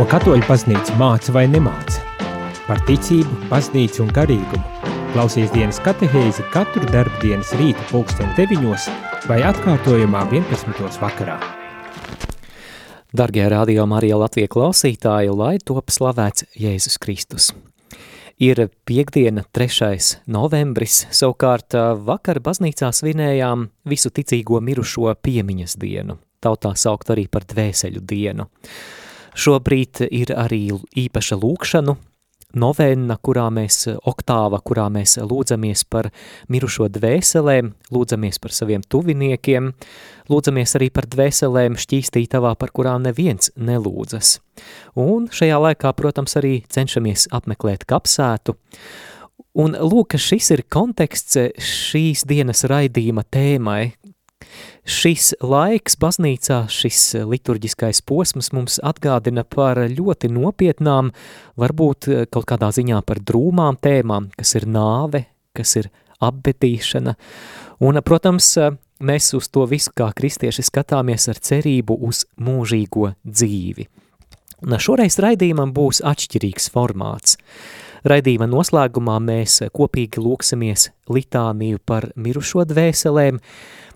Ko katoļu baznīca māca vai nemāca? Par ticību, baznīcu un garīgumu. Klausies dienas katehēzi katru darbdienas rīta pulksten 9 vai atkārtojumā 11. vakarā. Dargie radio Marija Latvija klausītāji, lai top slavēts Jēzus Kristus. Ir piekdiena, 3. novembris, savukārt vakar baznīcā svinējām visu ticīgo mirušo piemiņas dienu, tautā saukt arī par dvēseļu dienu. Šobrīd ir arī īpaša lūkšanu novēna, kurā mēs, oktāva, kurā mēs lūdzamies par mirušo dvēselēm, lūdzamies par saviem tuviniekiem, lūdzamies arī par dvēselēm šķīstītavā, par kurām neviens nelūdzas. Un šajā laikā, protams, arī cenšamies apmeklēt kapsētu, Un lūk, šis ir konteksts šīs dienas raidījuma tēmai, Šis laiks baznīcā, šis liturģiskais posms mums atgādina par ļoti nopietnām, varbūt kaut kādā ziņā par drūmām tēmām, kas ir nāve, kas ir apbetīšana. Un, protams, mēs uz to visu kā kristieši skatāmies ar cerību uz mūžīgo dzīvi. Un šoreiz raidījumam būs atšķirīgs formāts. Raidījuma noslēgumā mēs kopīgi lūksimies litāniju par mirušo dvēselēm,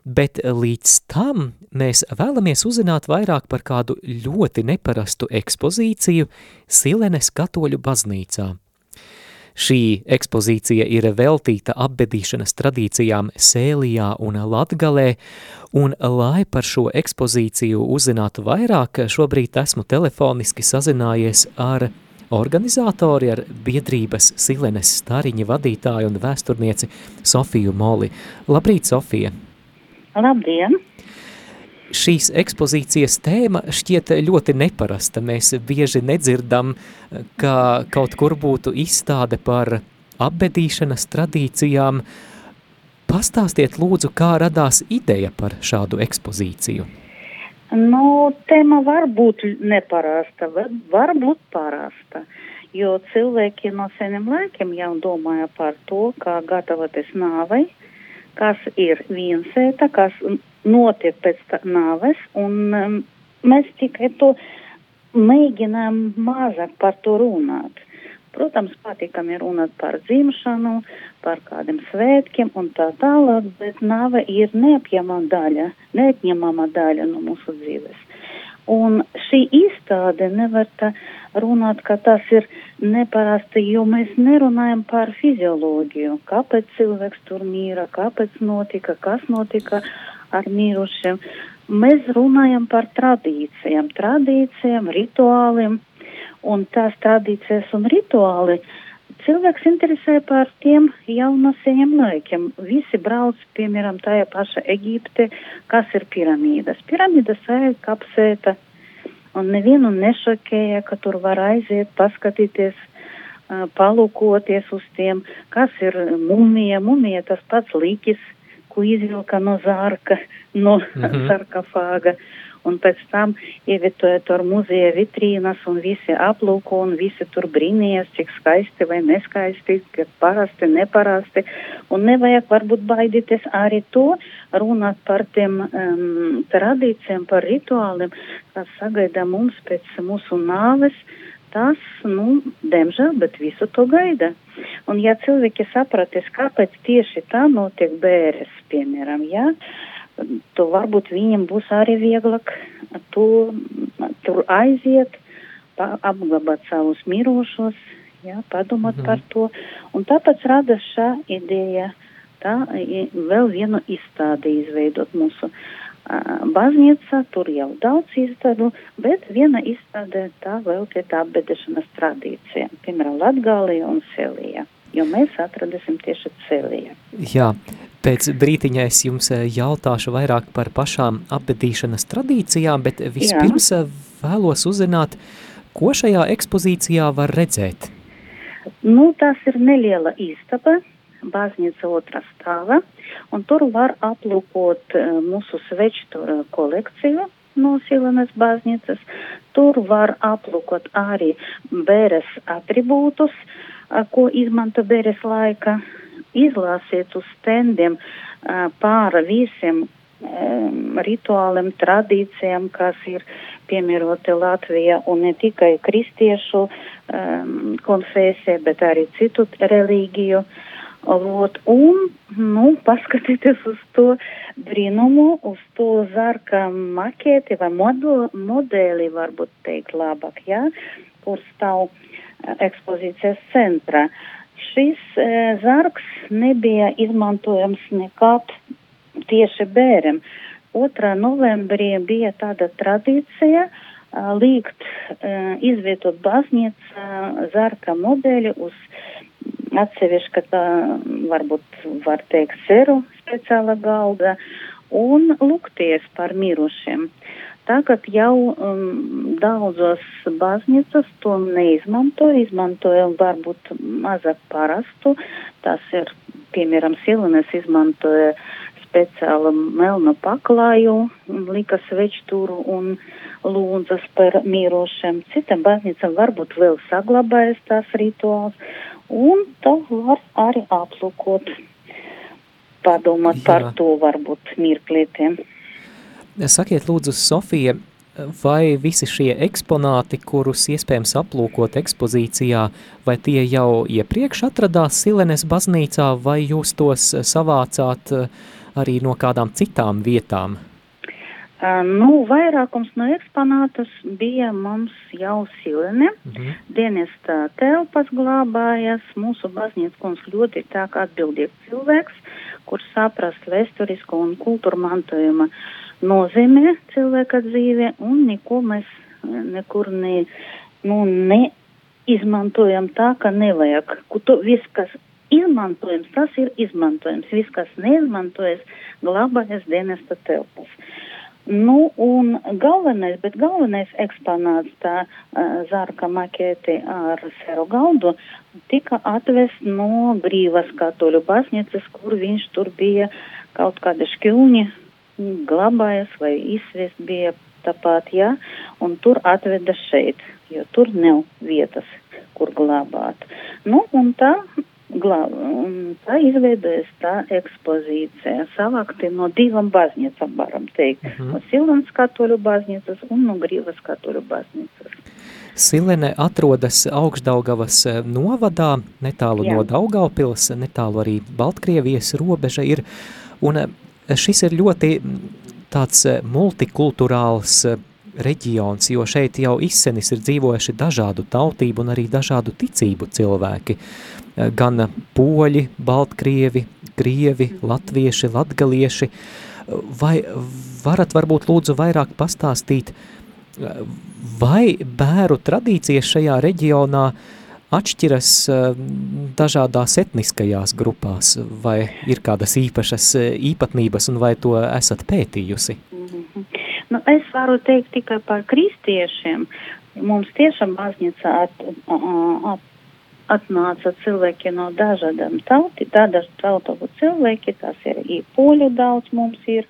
bet līdz tam mēs vēlamies uzzināt vairāk par kādu ļoti neparastu ekspozīciju Silenes katoļu baznīcā. Šī ekspozīcija ir veltīta apbedīšanas tradīcijām Sēlijā un Latgalē, un lai par šo ekspozīciju uzzinātu vairāk, šobrīd esmu telefoniski sazinājies ar organizatori, ar biedrības Silenes stariņa vadītāju un vēsturnieci Sofiju Moli. Labrīt, Sofija! Labdien! Šīs ekspozīcijas tēma šķiet ļoti neparasta. Mēs bieži nedzirdam, ka kaut kur būtu izstāde par apbedīšanas tradīcijām. Pastāstiet lūdzu, kā radās ideja par šādu ekspozīciju. Nu, tēma var būt neparasta, var būt parasta, jo cilvēki no seniem laikiem jau domāja par to, kā gatavoties nāvei, uh, kas ir viensēta, kas notiek pēc nāves, un um, mēs tikai to mēģinām mazāk par to runāt. Protams, patīkami runāt par dzimšanu, par kādiem svētkiem un tā tālāk, bet nāve ir neapjama daļa, neatņemama daļa no mūsu dzīves. Un šī izstāde nevar runāt, ka tas ir neparasti, jo mēs nerunājam par fizioloģiju, kāpēc cilvēks tur mīra, kāpēc notika, kas notika ar mīrušiem. Mēs runājam par tradīcijām, tradīcijām, rituāliem, un tās tradīcijas un rituāli cilvēks interesē par tiem jau no seniem laikiem. Visi brauc, piemēram, tajā paša Eģipte, kas ir piramīdas. Piramīdas ir kapsēta, un nevienu nešokēja, ka tur var aiziet, paskatīties, palūkoties uz tiem, kas ir mumija. Mumija tas pats līkis, ko izvilka no zārka, no mm -hmm. sarkafāga un pēc tam ievietojot ar muzeja vitrīnas un visi aplūko un visi tur brīnījās, cik skaisti vai neskaisti, ka parasti, neparasti. Un nevajag varbūt baidīties arī to runāt par tiem um, tradīcijiem, par rituāliem, kas sagaida mums pēc mūsu nāves. Tas, nu, diemžēl, bet visu to gaida. Un ja cilvēki sapratīs, kāpēc tieši tā notiek bēres, piemēram, jā, ja, to varbūt viņam būs arī vieglāk to, tur aiziet, pa, apglabāt savus mirošos, jā, padomāt mhm. par to. Un tāpēc rada šā ideja tā vēl vienu izstādi izveidot mūsu uh, baznīca, tur jau daudz izstādu, bet viena izstāde tā vēl tie tā apbedešanas tradīcija, piemēram, Latgālija un Selija, jo mēs atradīsim tieši Selija. Jā, Pēc brītiņa es jums eh, jautāšu vairāk par pašām apbedīšanas tradīcijām, bet vispirms Jā. Eh, vēlos uzzināt, ko šajā ekspozīcijā var redzēt. Nu, tas ir neliela istaba, baznīca otrā stāva, un tur var aplūkot uh, mūsu sveču kolekciju no Silenes baznīcas. Tur var aplūkot arī bēres atribūtus, uh, ko izmanto bēres laika izlāsiet uz stendiem pāra visiem rituāliem, tradīcijām, kas ir piemēroti Latvijā un ne tikai kristiešu um, konfesija, bet arī citu reliģiju. Lot, un, nu, paskatieties uz to brīnumu, uz to zarka maketi vai modu, modeli, varbūt teikt labāk, ja, kur stāv ekspozīcijas centrā. Šis e, zarks nebija izmantojams nekad tieši bērnam. 2. novembrī bija tāda tradīcija līgt uh, izvietot baznīca zarka modeli uz atsevišķa tā, varbūt var teikt, seru speciāla galda un lūgties par mirušiem. Tagad jau um, daudzos baznīcas to neizmanto, izmantoja varbūt mazāk parastu. Tas ir, piemēram, Silones izmantoja speciālu melnu paklāju, lika svečtūru un lūdzas par mīrošiem. Citam baznīcam varbūt vēl saglabājas tās rituāls, un to var arī aplūkot, padomāt Jā. par to varbūt mirklītiem. Sakiet, lūdzu, Sofija, vai visi šie eksponāti, kurus iespējams aplūkot ekspozīcijā, vai tie jau iepriekš atradās Silenes baznīcā, vai jūs tos savācāt eh, arī no kādām citām vietām? Nu, vairākums no eksponātus bija mums jau silene. Mm -hmm. Dienesta telpas glābājas. Mūsu baznīca kungs ļoti tā kā atbildīgs cilvēks, kurš saprast vēsturisko un kultūra mantojuma nozīmē cilvēka dzīve, un neko mēs nekur ne, nu, neizmantojam tā, ka nevajag. To, viss, kas izmantojams, tas ir izmantojams. Viss, kas neizmantojas, glabājas dienesta telpas. Nu, un galvenais, bet galvenais eksponāts tā uh, zarka makēti ar seru galdu tika atvest no brīvas katoļu baznīcas, kur viņš tur bija kaut kādi šķilņi glabājas vai izsviest bija tāpat, jā, un tur atveda šeit, jo tur nav vietas, kur glabāt. Nu, un tā, tā izveidojas tā ekspozīcija, savākti no divām baznīcām, varam teikt, uh mhm. -huh. no Silvanas katoļu baznīcas un no Grīvas katoļu baznīcas. Silene atrodas augšdaugavas eh, novadā, netālu Jā. no Daugaupils, netālu arī Baltkrievijas robeža ir, un eh, šis ir ļoti tāds eh, multikulturāls reģions, jo šeit jau izsenis ir dzīvojuši dažādu tautību un arī dažādu ticību cilvēki. Eh, gan poļi, baltkrievi, krievi, latvieši, latgalieši. Vai varat varbūt lūdzu vairāk pastāstīt, vai bēru tradīcijas šajā reģionā atšķiras eh, dažādās etniskajās grupās, vai ir kādas īpašas eh, īpatnības, un vai to esat pētījusi? -hmm. nu, es varu teikt tikai par kristiešiem. Mums tiešām baznīca at, at, atnāca cilvēki no dažādām tauti, tādas tautovu cilvēki, tas ir ir poļu daudz mums ir,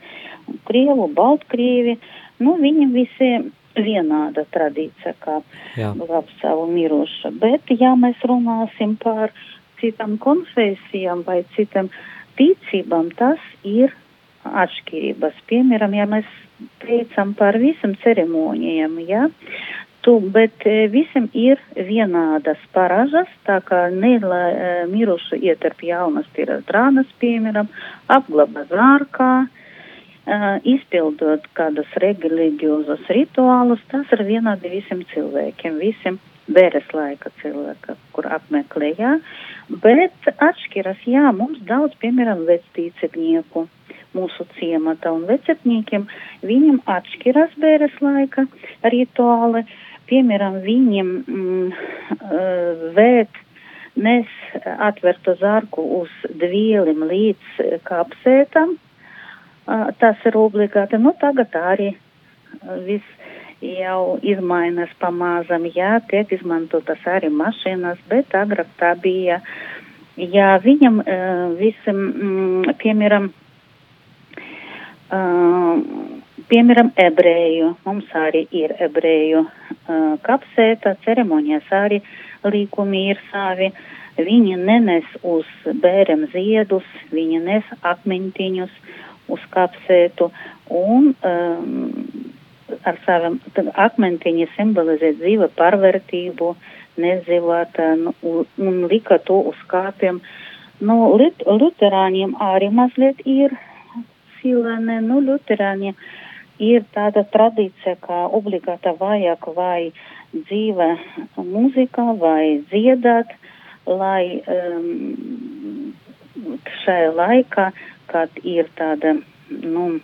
krievu, baltkrievi, nu viņi visi vienāda tradīcija, kā glābt savu mirušu. Bet, ja mēs runāsim par citām konfesijām vai citām ticībām, tas ir atšķirības. Piemēram, ja mēs teicam par visam ceremonijām, ja, tu, bet e, visam ir vienādas paražas, tā kā ne lai e, mirušu ietarp jaunas ir drānas, piemēram, apglabā zārkā, uh, izpildot kādus reliģiozus rituālus, tas ir vienādi visiem cilvēkiem, visiem bēres laika cilvēka, kur apmeklējā, bet atšķiras, jā, mums daudz, piemēram, vectīcepnieku mūsu ciemata un vecetniekiem, viņam atšķiras bēres laika rituāli, piemēram, viņiem mm, vēt nes atvertu zarku uz dvielim līdz kapsētam, tas ir obligāti. Nu, tagad arī viss jau izmainas pamazam, jā, tiek izmantotas arī mašīnas, bet agrāk tā bija, jā, viņam visam, mm, piemēram, piemēram, ebreju, mums arī ir ebreju kapsēta, ceremonijas arī līkumi ir savi. Viņi nenes uz bērem ziedus, viņi nes akmentiņus, uz kapsētu un um, ar saviem akmentiņiem simbolizē dzīve pārvērtību, nezilātanu un lika to uz kāpiem. Nu, lit, luterāņiem arī mazliet ir silene, nu, luterāņiem ir tāda tradīcija, kā obligāta vajag vai dzīve mūzikā vai dziedāt, lai um, šajā laikā, kad ir tāda, nu,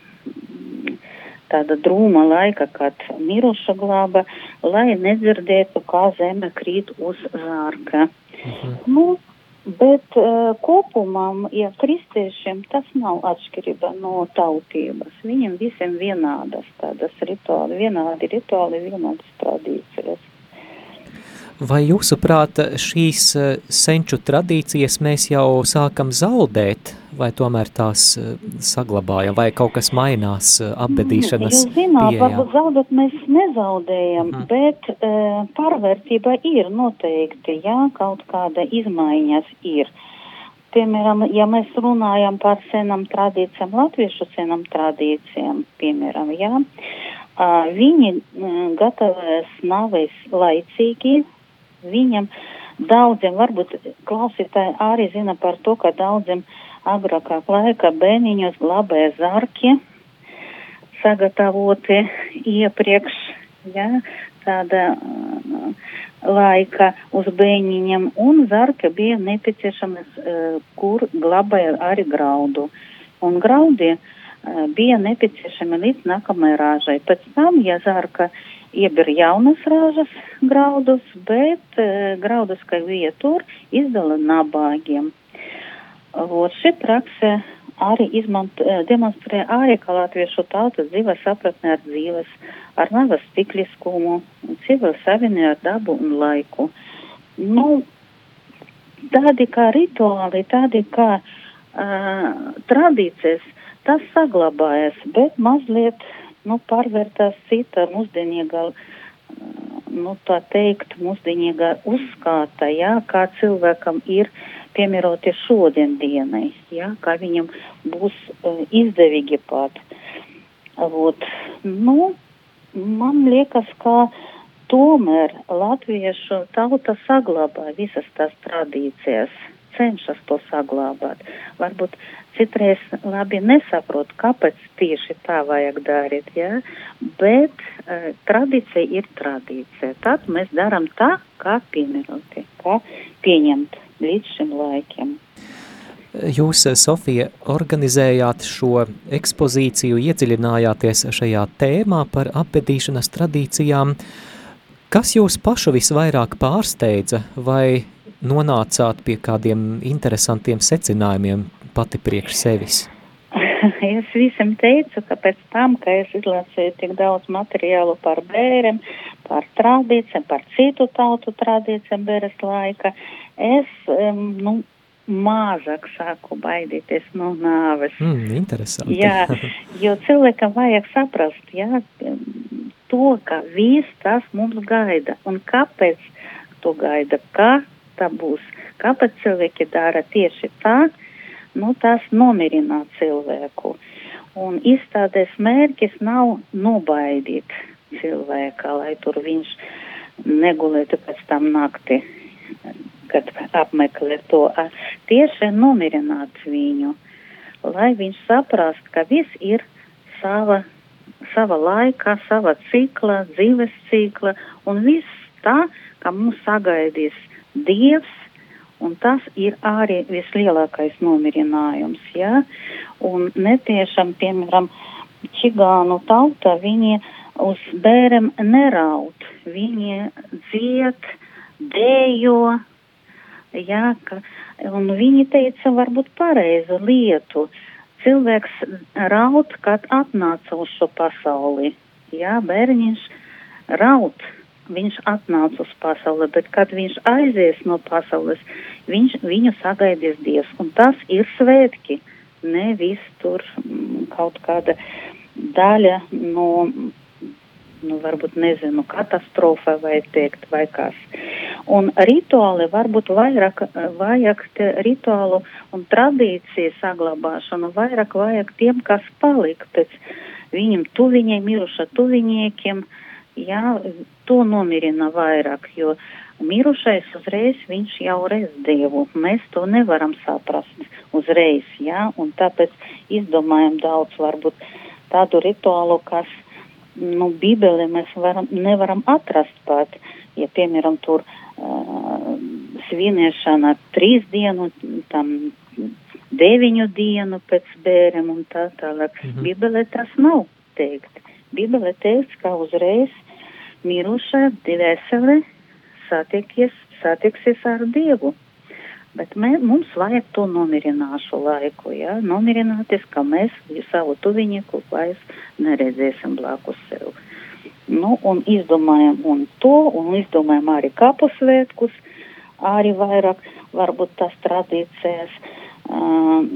tāda drūma laika, kad miruša glāba, lai nedzirdētu, kā zeme krīt uz zārka. Mhm. Nu, bet uh, kopumā, ja kristiešiem tas nav atšķirība no tautības, viņiem visiem vienādas tādas rituāli, vienādi rituāli, vienādas tradīcijas. Vai jūsuprāt, šīs eh, senču tradīcijas mēs jau sākam zaudēt, vai tomēr tās eh, saglabājam, vai kaut kas mainās eh, apbedīšanas Jūs zināt, pieejā? varbūt zaudēt mēs nezaudējam, mm. bet uh, pārvērtība ir noteikti, jā, kaut kāda izmaiņas ir. Piemēram, ja mēs runājam par senam tradīcijām, latviešu senam tradīcijām, piemēram, jā, uh, viņi uh, gatavojas navis laicīgi, viņam daudziem, varbūt klausītāji arī zina par to, ka daudziem agrākā laika bērniņos glabēja zarki, sagatavoti iepriekš, ja, tāda uh, laika uz bērniņiem, un zarka bija nepieciešamas, uh, kur glabēja arī graudu. Un graudi uh, bija nepieciešami līdz nākamajai rāžai. Pēc tam, ja zarka iebir jaunas ražas graudus, bet graudus, kā vietur, izdala nabāgiem. Ot, šī prakse arī izmant, e, demonstrē ka latviešu tauta dzīve sapratnē ar dzīves, ar navas cikliskumu, dzīve savinē ar dabu un laiku. Nu, tādi kā rituāli, tādi kā uh, tradīcijas, tas saglabājas, bet mazliet nu, pārvērtās cita mūsdienīgā, nu, tā teikt, mūsdienīgā uzskāta, jā, kā cilvēkam ir piemēroti šodien dienai, jā, kā viņam būs uh, izdevīgi pat. Vot, nu, man liekas, ka tomēr latviešu tauta saglabā visas tās tradīcijas, cenšas to saglabāt. Varbūt citreiz labi nesaprot, kāpēc tieši tā vajag darīt, ja? bet uh, tradīcija ir tradīcija. Tad mēs darām tā, kā piemēroti, kā pieņemt līdz šim laikiem. Jūs, Sofija, organizējāt šo ekspozīciju, iedziļinājāties šajā tēmā par apbedīšanas tradīcijām. Kas jūs pašu visvairāk pārsteidza vai nonācāt pie kādiem interesantiem secinājumiem pati priekš sevis? es visam teicu, ka pēc tam, ka es izlasīju tik daudz materiālu par bēriem, par tradīcijām, par citu tautu tradīcijām bēres laika, es, um, nu, mazāk sāku baidīties no nāves. Mm, interesanti. jā, jo cilvēkam vajag saprast, jā, to, ka viss tas mums gaida un kāpēc to gaida, kā tā būs, kāpēc cilvēki dara tieši tā, nu, tas nomierināt cilvēku. Un izstādes mērķis nav nobaidīt cilvēka, lai tur viņš negulētu pēc tam nakti, kad apmeklē to. Tieši nomierināt viņu, lai viņš saprast, ka viss ir sava, sava laika, sava cikla, dzīves cikla un viss tā, ka mums sagaidīs Dievs Un tas ir arī vislielākais nomierinājums. Ja? Un netiešām, piemēram, čigānu tauta, viņi uz bērem neraut, viņi dzied, dējo, ja, ka, un viņi teica varbūt pareizu lietu. Cilvēks raut, kad atnāca uz šo pasauli. Jā, bērniņš raut, viņš atnāca uz pasauli, bet kad viņš aizies no pasaules, viņš, viņu sagaidīs Dievs. Un tas ir svētki, nevis tur mm, kaut kāda daļa no, nu, varbūt nezinu, katastrofa vai teikt, vai kas. Un rituāli varbūt vairāk vajag rituālu un tradīciju saglabāšanu, vairāk vajag tiem, kas palika pēc viņam tuviņiem, miruša tuviņiekiem, jā, to nomirina vairāk, jo mirušais uzreiz viņš jau reiz dievu. Mēs to nevaram saprast uzreiz, jā, un tāpēc izdomājam daudz varbūt tādu rituālu, kas, nu, bībeli mēs varam, nevaram atrast pat, ja, piemēram, tur uh, svinēšana trīs dienu, tam deviņu dienu pēc bērniem un tā tālāk. Mm -hmm. Bībelē tas nav teikt. Bībelē teikts, ka uzreiz mirušā dvēsele satiekies, satieksies ar Dievu. Bet mē, mums vajag to nomirināšu laiku, ja? nomirināties, ka mēs savu tuvinieku vairs neredzēsim blakus sev. Nu, un izdomājam un to, un izdomājam arī kapusvētkus, arī vairāk varbūt tās tradīcijas. Uh,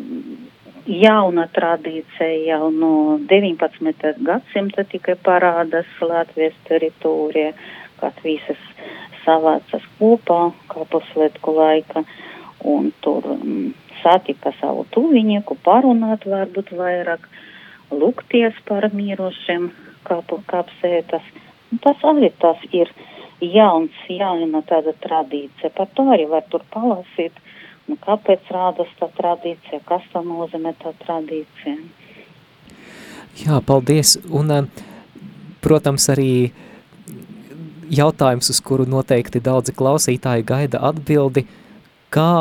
jauna tradīcija jau no 19. gadsimta tikai parādās Latvijas teritorijā, kad visas savācas kopā kapusvētku laika un tur mm, satika savu tuvinieku, parunāt varbūt vairāk, lūgties par mirušiem kapu, kapsētas. Un tas arī tas ir jauns, jauna tāda tradīcija. Par to arī var tur palasīt Nu, kāpēc rādas tā tradīcija, kas tā nozīmē tā tradīcija? Jā, paldies. Un, eh, protams, arī jautājums, uz kuru noteikti daudzi klausītāji gaida atbildi, kā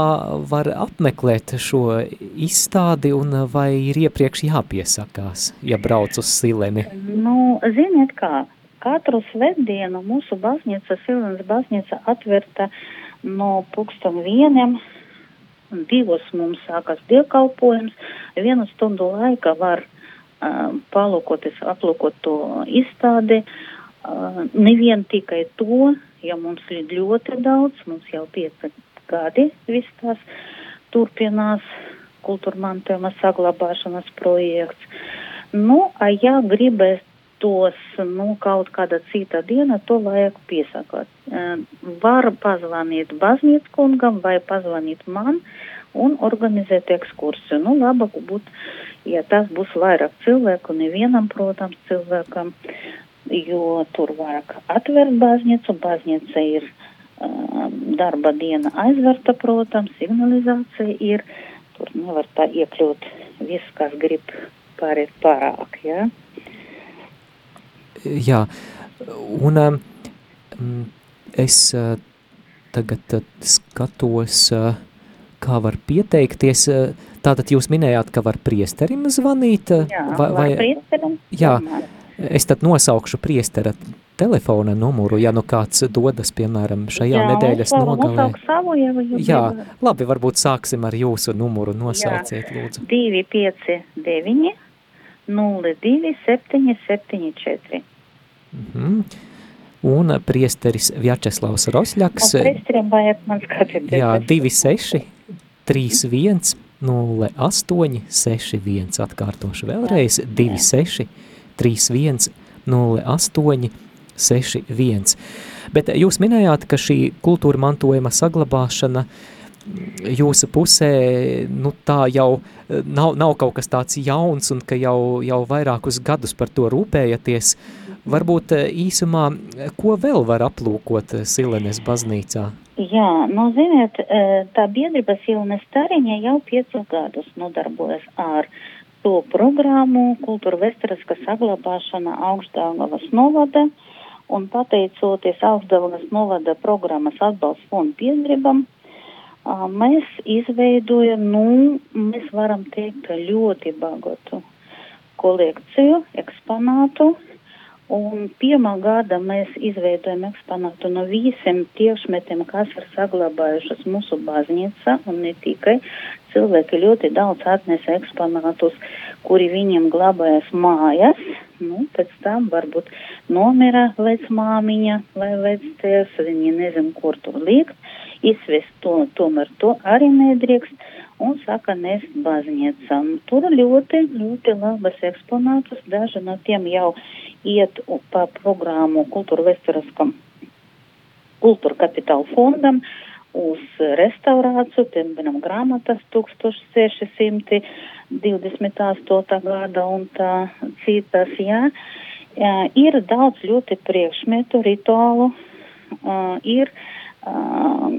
var apmeklēt šo izstādi un vai ir iepriekš jāpiesakās, ja brauc uz Sileni? Nu, ziniet kā, katru svētdienu mūsu baznīca, Silenes baznīca atverta no pulksten vieniem divos mums sākas dievkalpojums, vienu stundu laika var uh, palūkoties, aplūkot to izstādi. Uh, nevien tikai to, ja mums ir ļoti daudz, mums jau pieci gadi viss tās turpinās kultūra mantojuma saglabāšanas projekts. Nu, a ja gribēs tos, nu, kaut kāda cita diena, to vajag piesakot. Var pazvanīt baznīcas kungam vai pazvanīt man un organizēt ekskursiju. Nu, labāk būtu, ja tas būs vairāk cilvēku, nevienam, protams, cilvēkam, jo tur vairāk atvērt baznīcu, baznīca ir uh, darba diena aizverta, protams, signalizācija ir, tur nevar tā iekļūt viss, kas grib pārēt pārāk. Ja? Jā, un um, es uh, tagad uh, skatos, uh, kā var pieteikties. Tātad jūs minējāt, ka var priesterim zvanīt? Jā, vai, vai, priesterim. Jā, es tad nosaukšu priestera telefona numuru, ja nu kāds dodas, piemēram, šajā jā, nedēļas nogalē. Savu, ja jā, labi, varbūt sāksim ar jūsu numuru, nosauciet, jā. lūdzu. 259 02 774. Mm. Un priesteris Vjačeslavs Rosļaks. No priesteriem vajag man skatīt. Jā, 26, 31, 08, 61. Atkārtošu vēlreiz. 26, 31, 08, 61. Bet jūs minējāt, ka šī kultūra mantojuma saglabāšana jūsu pusē nu, tā jau nav, nav kaut kas tāds jauns un ka jau, jau vairākus gadus par to rūpējaties. Uh, Varbūt eh, īsumā, ko vēl var aplūkot eh, Silenes baznīcā? Jā, nu, ziniet, eh, tā biedrība Silenes Tariņa jau piecus gadus nodarbojas ar to programmu kultūra vesteraska saglabāšana augstdāngavas novada, un pateicoties augstdāngavas novada programmas atbalsts fondu biedrībam, mēs izveidojam, nu, mēs varam teikt, ļoti bagatu kolekciju, eksponātu, Un pirmā gada mēs izveidojam eksponātu no visiem tiešmetiem, kas ir saglabājušas mūsu baznīca, un ne tikai. Cilvēki ļoti daudz atnesa eksponātus, kuri viņiem glabājas mājās. Nu, pēc tam varbūt nomira vecmāmiņa vai vectēvs, viņi nezin, kur tur likt. Izvest to, tomēr to arī nedrīkst un saka nest baznīcam. Tur ļoti, ļoti labas eksponātus, daži no tiem jau iet pa programmu kultūra vēsturiskam kultūra kapitāla fondam uz restaurāciju, piemēram, grāmatas 1628. gada un tā citas, jā. jā. Ir daudz ļoti priekšmetu, rituālu, uh, ir, uh,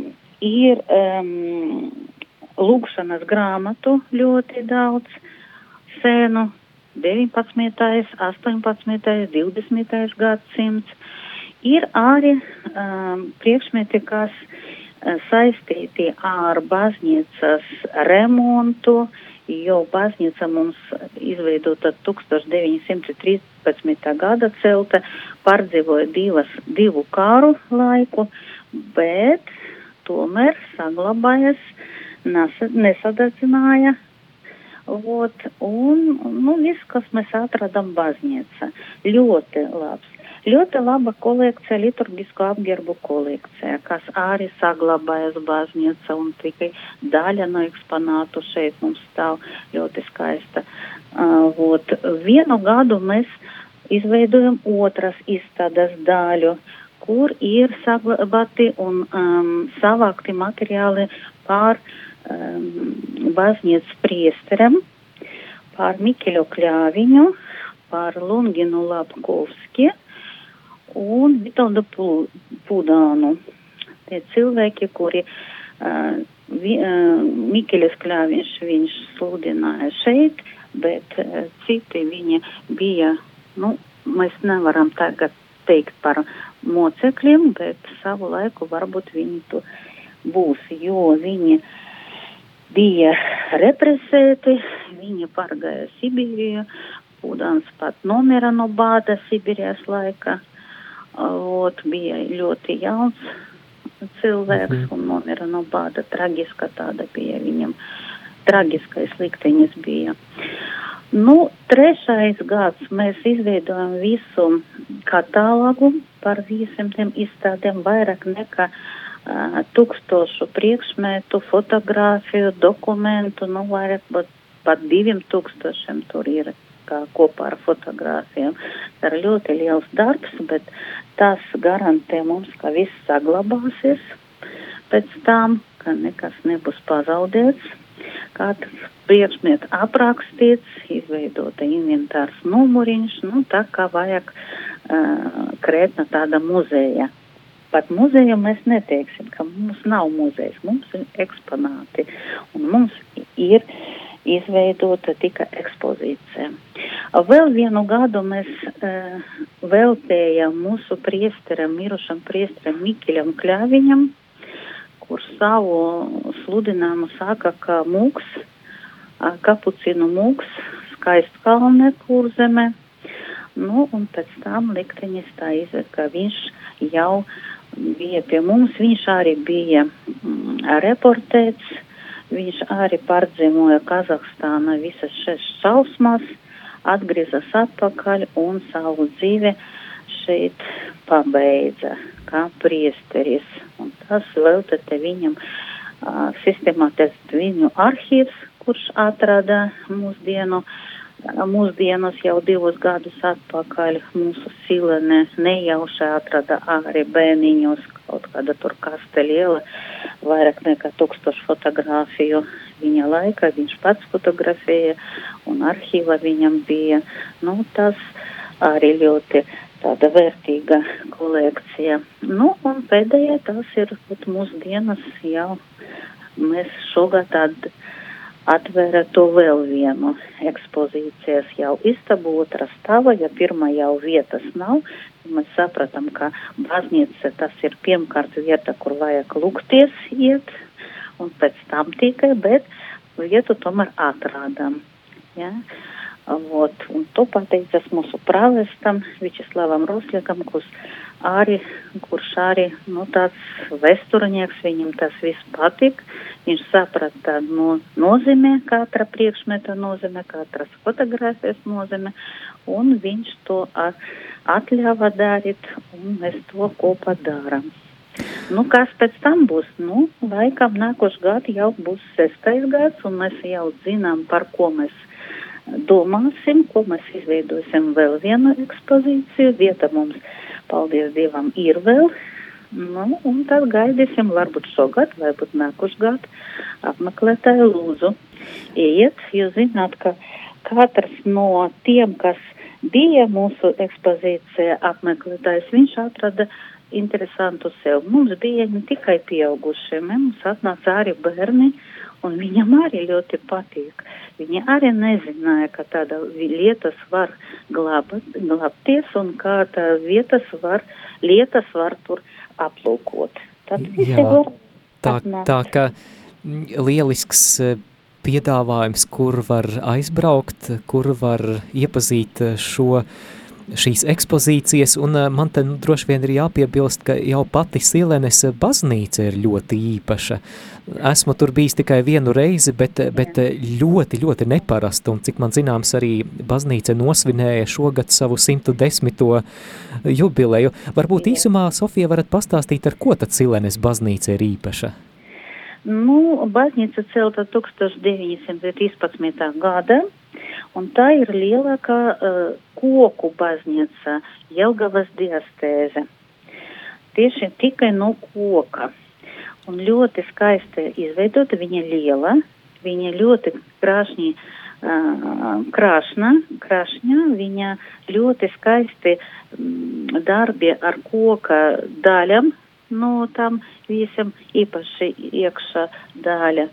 ir um, lūkšanas grāmatu ļoti daudz, sēnu, 19., 18., 20. gadsimts. Ir arī um, priekšmeti, kas uh, saistīti ar baznīcas remontu, jo baznīca mums izveidota 1913. gada celta, pārdzīvoja divas, divu kāru laiku, bet tomēr saglabājas, nesadedzināja Vot, un, nu, viss, kas mēs atradam baznīca, ļoti labs. Ļoti laba kolekcija, liturgisko apģērbu kolekcija, kas arī saglabājas baznīca un tikai daļa no eksponātu šeit mums stāv ļoti skaista. Uh, vot, vienu gadu mēs izveidojam otras izstādes daļu, kur ir saglabāti un um, savākti materiāli pār um, baznīcas priesteram, par Mikeļu Kļāviņu, par Lunginu Lapkovski un Vitaldu Pudānu. Tie cilvēki, kuri uh, vi, uh, Mikeļas Kļāviņš viņš sludināja šeit, bet uh, citi viņi bija, nu, mēs nevaram tagad teikt par mocekļiem, bet savu laiku varbūt viņi tu būs, jo viņi bija represēti, viņi pārgāja Sibīriju, Pūdāns pat nomira no bāda Sibīrijas laika, ot, bija ļoti jauns cilvēks mhm. un nomira no bāda, tragiska tāda bija viņam, tragiskais likteņas bija. Nu, trešais gads mēs izveidojam visu katālogu par visiem izstādēm vairāk nekā uh, tūkstošu priekšmetu, fotografiju, dokumentu, nu vairāk pat, pat diviem tūkstošiem tur ir kā kopā ar fotogrāfiem. Tā ir ļoti liels darbs, bet tas garantē mums, ka viss saglabāsies pēc tam, ka nekas nebūs pazaudēts. Katrs priekšmets aprakstīts, izveidota inventārs numuriņš, nu tā kā vajag uh, krētna tāda muzeja Pat muzeju mēs neteiksim, ka mums nav muzejs, mums ir eksponāti un mums ir izveidota tika ekspozīcija. Vēl vienu gadu mēs uh, veltējam mūsu priesteram, mirušam priesteram Mikiļam Kļāviņam, kur savu sludinājumu sāka kā mūks, uh, kapucinu mūks, skaistkalne kurzeme. Nu, un pēc tam likteņas tā izved, ka viņš jau bija pie mums, viņš arī bija mm, reportēts, viņš arī pārdzīvoja Kazahstāna visas šīs šausmas, atgriezās atpakaļ un savu dzīvi šeit pabeidza kā priesteris. Un tas vēl te viņam uh, sistematizēt viņu arhīvs, kurš atrada mūsdienu mūsdienas jau divus gadus atpakaļ mūsu silene nejauši atrada arī bērniņos kaut kāda tur kaste liela, vairāk nekā tūkstošu fotografiju viņa laika, viņš pats fotografēja un arhīva viņam bija. Nu, tas arī ļoti tāda vērtīga kolekcija. Nu, un pēdējā tas ir mūsdienas jau. Mēs šogad tādu atvēra to vēl vienu ekspozīcijas jau istabu, otra stāva, ja pirmā jau vietas nav. Mēs sapratām, ka baznīca tas ir pirmkārt vieta, kur vajag lūgties iet, un pēc tam tikai, bet vietu tomēr atrādām. Ja? Вот. Un to pateicas mūsu pravestam Vičeslavam Rosliekam, kurš arī, kurš arī, nu, tāds vesturnieks, viņam tas viss patika. Viņš saprata no, nozīmē, katra priekšmeta nozīmē, katras fotogrāfijas nozīmē, un viņš to atļāva darīt, un mēs to kopā darām. Nu, kas pēc tam būs? Nu, laikam nākošais gads jau būs sestais gads, un mēs jau zinām, par ko mēs domāsim, ko mēs izveidosim vēl vienu ekspozīciju. Vieta mums paldies Dievam, ir vēl Nu, un tad gaidīsim, varbūt šogad, varbūt nākušgad apmeklētāju lūdzu. Iet, jūs zināt, ka katrs no tiem, kas bija mūsu ekspozīcija apmeklētājs, viņš atrada interesantu sev. Mums bija ne tikai pieaugušie, mums atnāca arī bērni, un viņam arī ļoti patīk. Viņi arī nezināja, ka tāda lietas var glābt, glābties un kā tā vietas var, lietas var tur aplūkot. Tad visi Jā, var tā, atnākt. tā ka lielisks e, piedāvājums, kur var aizbraukt, kur var iepazīt e, šo šīs ekspozīcijas, un e, man te nu, droši vien ir jāpiebilst, ka jau pati Silenes baznīca ir ļoti īpaša. Esmu tur bijis tikai vienu reizi, bet, bet ļoti, ļoti neparasta, un cik man zināms, arī baznīca nosvinēja šogad savu 110. jubileju. Varbūt īsumā, Sofija, varat pastāstīt, ar ko tad Silenes baznīca ir īpaša? Nu, baznīca celta 1913. gada, un tā ir lielākā uh, koku baznīca Jelgavas diastēze. Tieši tikai no koka. Un ļoti skaisti izveidota, viņa liela, viņa ļoti krāšņi, uh, krāšna, krāšņa, viņa ļoti skaisti mm, darbi ar koka daļam, no tam visam īpaši iekšā daļa.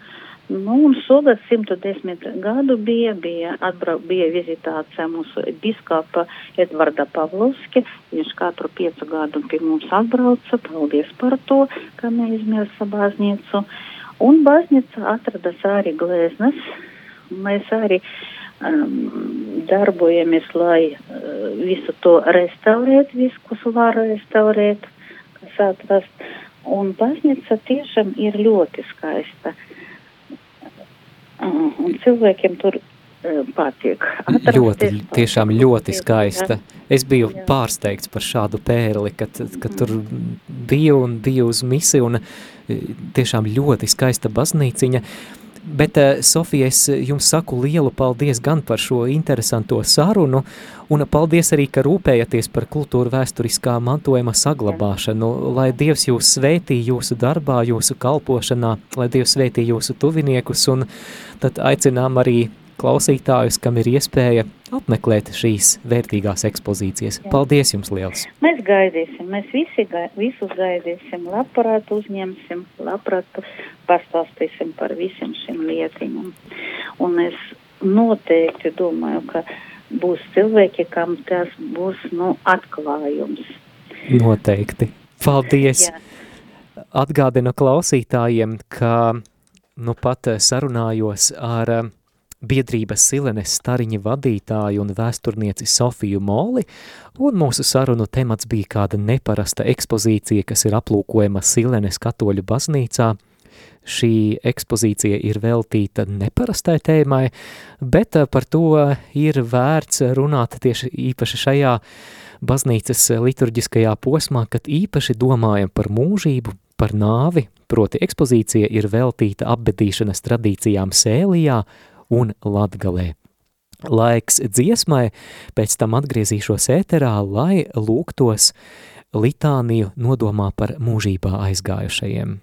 Nu, un šogad 110 gadu bija, bija, atbrau, bija vizitācija mūsu biskapa Edvarda Pavlovski. Viņš katru piecu gadu pie mums atbrauca. Paldies par to, ka neizmirsa baznīcu. Un baznīca atradas arī glēznes. Mēs arī um, darbojamies, lai uh, visu to restaurēt, visu, kas var restaurēt, kas atrast. Un baznīca tiešām ir ļoti skaista. Un cilvēkiem tur patīk. Ļoti, tiešām ļoti skaista. Es biju jā. pārsteigts par šādu pērli, kad, kad tur biju un biju uz misi un tiešām ļoti skaista baznīciņa. Uh, Bet, eh, Sofija, es jums saku lielu paldies gan par šo interesanto sarunu, un paldies arī, ka rūpējaties par kultūra vēsturiskā mantojuma saglabāšanu. Lai Dievs jūs svētī jūsu darbā, jūsu kalpošanā, lai Dievs svētī jūsu tuviniekus, un tad aicinām arī klausītājus, kam ir iespēja apmeklēt šīs vērtīgās ekspozīcijas. Jā. Paldies jums liels! Mēs gaidīsim, mēs visi gai, visus gaidīsim, labprāt uzņemsim, labprāt pastāstīsim par visiem šiem lietiņam. Un es noteikti domāju, ka būs cilvēki, kam tas būs, nu, atklājums. Noteikti. Paldies! Jā. Atgādinu klausītājiem, ka nu pat sarunājos ar biedrības Silenes stariņa vadītāju un vēsturnieci Sofiju Moli, un mūsu sarunu temats bija kāda neparasta ekspozīcija, kas ir aplūkojama Silenes katoļu baznīcā. Šī ekspozīcija ir veltīta neparastai tēmai, bet par to ir vērts runāt tieši īpaši šajā baznīcas liturģiskajā posmā, kad īpaši domājam par mūžību, par nāvi, proti ekspozīcija ir veltīta apbedīšanas tradīcijām Sēlijā un Latgalē. Laiks dziesmai, pēc tam atgriezīšos ēterā, lai lūgtos litāniju nodomā par mūžībā aizgājušajiem.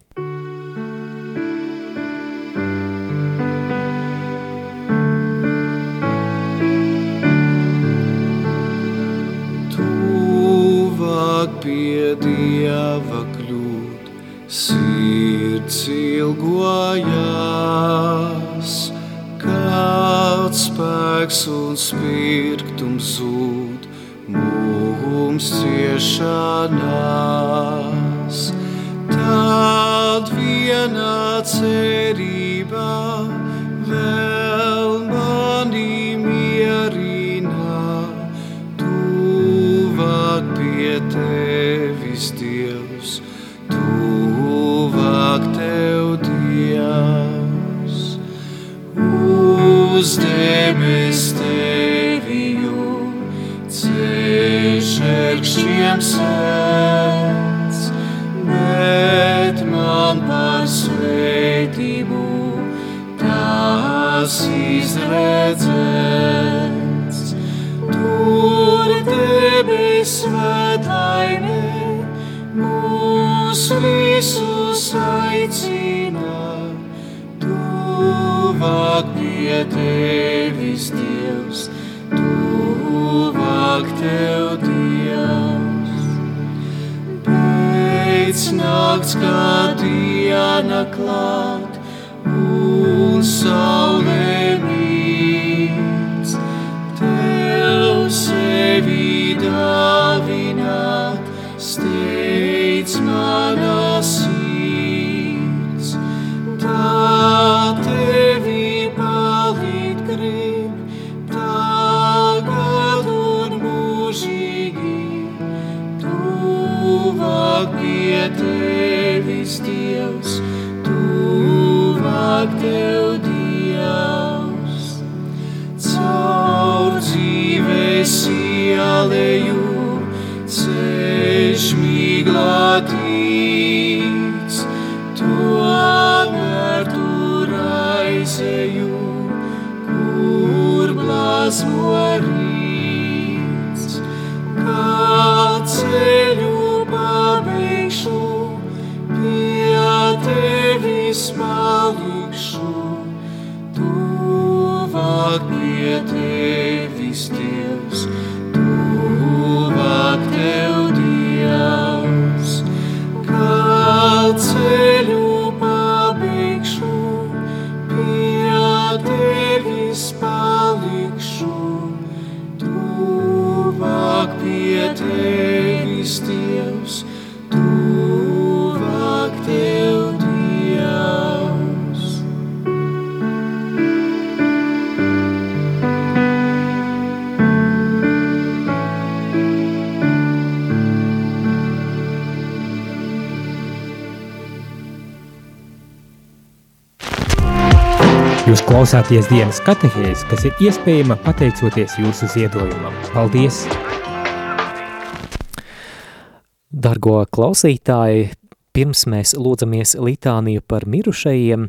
Tuvāk pie Dieva kļūt, sirds ilgojās kad spēks un spirktums zūd mums ciešanās. Tad vienā cerībā vēl sēdz, bet man par svētību tās izredzēts. Tur debes svētaine mūs visus aicina, tuvāk pie tevis, Dievs, tuvāk tev, nakts, kā diena klāt, un saulē mīts, klausāties dienas katehēs, kas ir iespējama pateicoties jūsu ziedojumam. Paldies! Dargo klausītāji, pirms mēs lūdzamies litāniju par mirušajiem,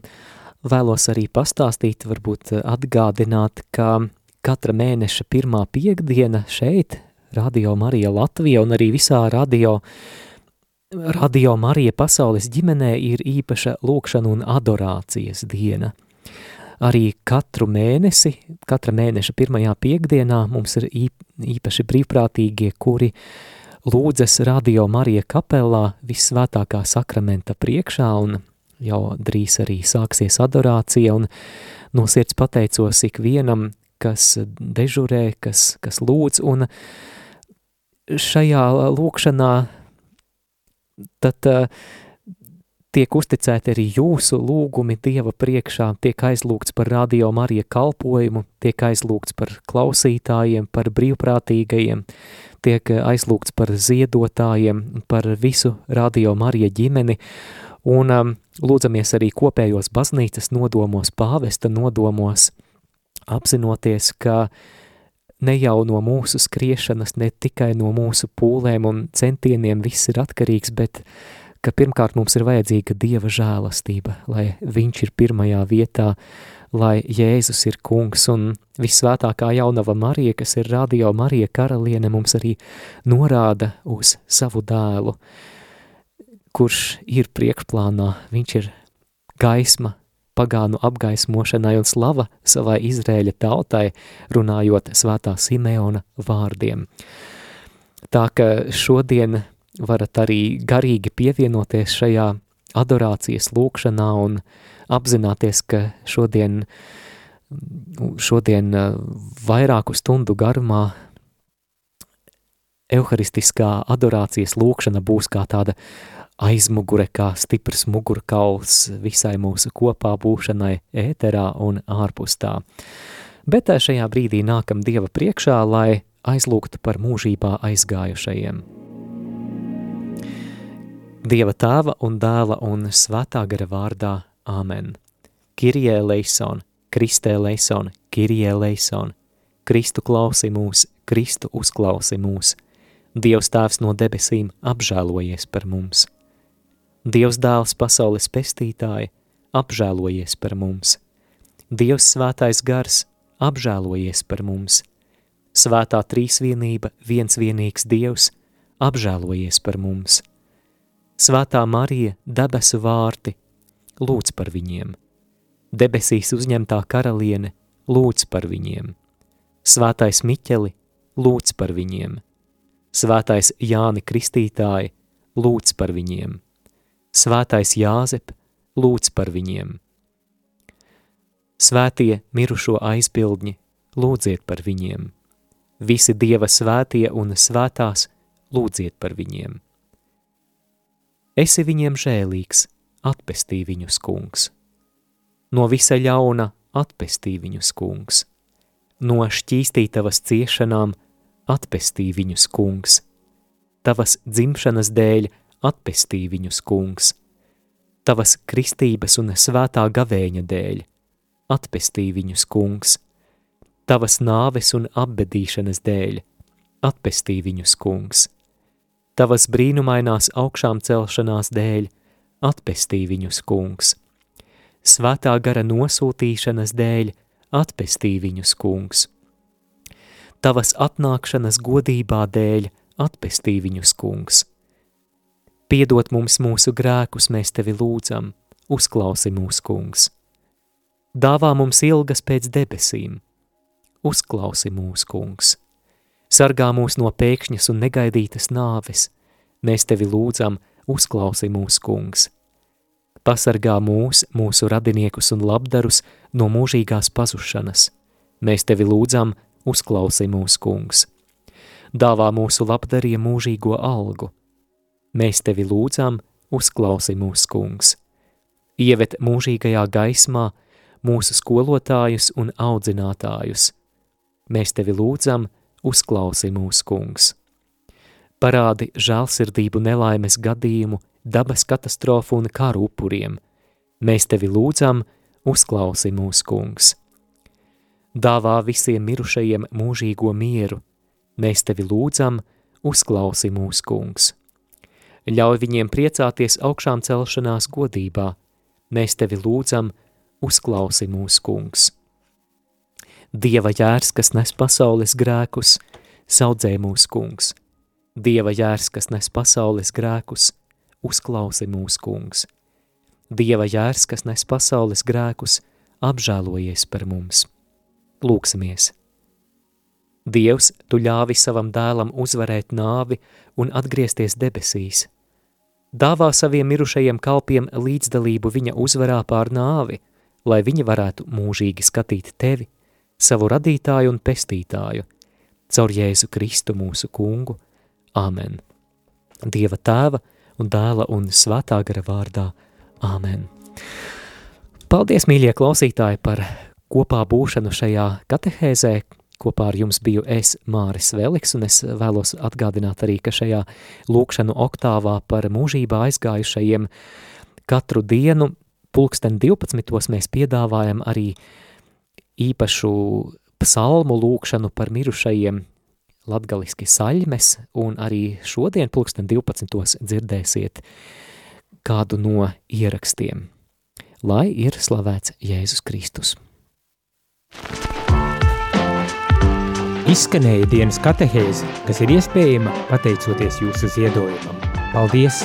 vēlos arī pastāstīt, varbūt atgādināt, ka katra mēneša pirmā piekdiena šeit, Radio Marija Latvija un arī visā radio, Radio Marija pasaules ģimenē ir īpaša lūkšana un adorācijas diena. Arī katru mēnesi, katra mēneša pirmajā piekdienā mums ir īpaši brīvprātīgie, kuri lūdzas Radio Marija kapelā visvētākā sakramenta priekšā un jau drīz arī sāksies adorācija un no sirds pateicos ikvienam, kas dežurē, kas, kas lūdz un šajā lūkšanā tad uh, tiek uzticēti arī jūsu lūgumi Dieva priekšā, tiek aizlūgts par radio Marija kalpojumu, tiek aizlūgts par klausītājiem, par brīvprātīgajiem, tiek aizlūgts par ziedotājiem, par visu radio Marija ģimeni, un um, lūdzamies arī kopējos baznīcas nodomos, pāvesta nodomos, apzinoties, ka ne jau no mūsu skriešanas, ne tikai no mūsu pūlēm un centieniem viss ir atkarīgs, bet ka pirmkārt mums ir vajadzīga Dieva žēlastība, lai viņš ir pirmajā vietā, lai Jēzus ir kungs un visvētākā jaunava Marija, kas ir radio Marija karaliene, mums arī norāda uz savu dēlu, kurš ir priekšplānā, viņš ir gaisma, pagānu apgaismošanai un slava savai Izrēļa tautai, runājot svētā Simeona vārdiem. Tā ka šodien varat arī garīgi pievienoties šajā adorācijas lūkšanā un apzināties, ka šodien, šodien vairāku stundu garumā evharistiskā adorācijas lūkšana būs kā tāda aizmugure, kā stiprs mugurkauls visai mūsu kopā būšanai ēterā un ārpus tā. Bet šajā brīdī nākam Dieva priekšā, lai aizlūgtu par mūžībā aizgājušajiem. Dieva tēva un dēla un svētā gara vārdā Āmen. Kirie leison, Kristē leison, Kirie leison, Kristu klausi mūs, Kristu uzklausi mūs, Dievs tēvs no debesīm apžēlojies par mums. Dievs dēls pasaules pestītāji, apžēlojies par mums. Dievs svētais gars, apžēlojies par mums. Svētā trīsvienība, viens vienīgs Dievs, apžēlojies par mums. Svētā Marija, debesu vārti, lūdz par viņiem. Debesīs uzņemtā karaliene, lūdz par viņiem. Svētais Miķeli, lūdz par viņiem. Svētais Jāni Kristītāji, lūdz par viņiem. Svētais Jāzep, lūdz par viņiem. Svētie mirušo aizbildņi, lūdziet par viņiem. Visi Dieva svētie un svētās, lūdziet par viņiem. Esi viņiem žēlīgs, atpestī viņus, kungs. No visa ļauna atpestī viņus, kungs. No šķīstītavas ciešanām atpestī viņus, kungs. Tavas dzimšanas dēļ atpestī viņus, kungs. Tavas kristības un svētā gavēņa dēļ atpestī viņus, kungs. Tavas nāves un apbedīšanas dēļ atpestī viņus, kungs. Tavas brīnumainās augšām celšanās dēļ atpestī viņus, kungs. Svētā gara nosūtīšanas dēļ atpestī viņus, kungs. Tavas atnākšanas godībā dēļ atpestī viņus, kungs. Piedod mums mūsu grēkus, mēs tevi lūdzam, uzklausi mūsu kungs. Dāvā mums ilgas pēc debesīm, uzklausi mūsu kungs. Sargā mūs no pēkšņas un negaidītas nāves, mēs tevi lūdzam, uzklausi mūsu kungs. Pasargā mūs, mūsu radiniekus un labdarus no mūžīgās pazušanas. Mēs tevi lūdzam, uzklausi mūsu kungs. Dāvā mūsu labdariem mūžīgo algu. Mēs tevi lūdzam, uzklausi mūsu kungs. Ievet mūžīgajā gaismā mūsu skolotājus un audzinātājus. Mēs tevi lūdzam, uzklausi mūsu kungs. Parādi žēlsirdību nelaimes gadījumu, dabas katastrofu un karu upuriem. Mēs tevi lūdzam, uzklausi mūsu kungs. Dāvā visiem mirušajiem mūžīgo mieru, mēs tevi lūdzam, uzklausi mūsu kungs. Ļauj viņiem priecāties augšām celšanās godībā, mēs tevi lūdzam, uzklausi mūsu kungs. Dieva jērs, kas nes pasaules grēkus, saudzē mūsu kungs. Dieva jērs, kas nes pasaules grēkus, uzklausi mūsu kungs. Dieva jērs, kas nes pasaules grēkus, apžēlojies par mums. Lūksimies! Dievs, tu ļāvi savam dēlam uzvarēt nāvi un atgriezties debesīs. Dāvā saviem mirušajiem kalpiem līdzdalību viņa uzvarā pār nāvi, lai viņi varētu mūžīgi skatīt tevi, savu radītāju un pestītāju, caur Jēzu Kristu mūsu kungu. Āmen. Dieva tēva un dēla un svētā gara vārdā. Āmen. Paldies, mīļie klausītāji, par kopā būšanu šajā katehēzē. Kopā ar jums biju es, Māris Veliks, un es vēlos atgādināt arī, ka šajā lūkšanu oktāvā par mūžībā aizgājušajiem katru dienu pulksten 12. mēs piedāvājam arī īpašu psalmu lūkšanu par mirušajiem latgaliski saļmes, un arī šodien pulksten 12. dzirdēsiet kādu no ierakstiem. Lai ir slavēts Jēzus Kristus. Izskanēja dienas katehēze, kas ir iespējama pateicoties jūsu ziedojumam. Paldies!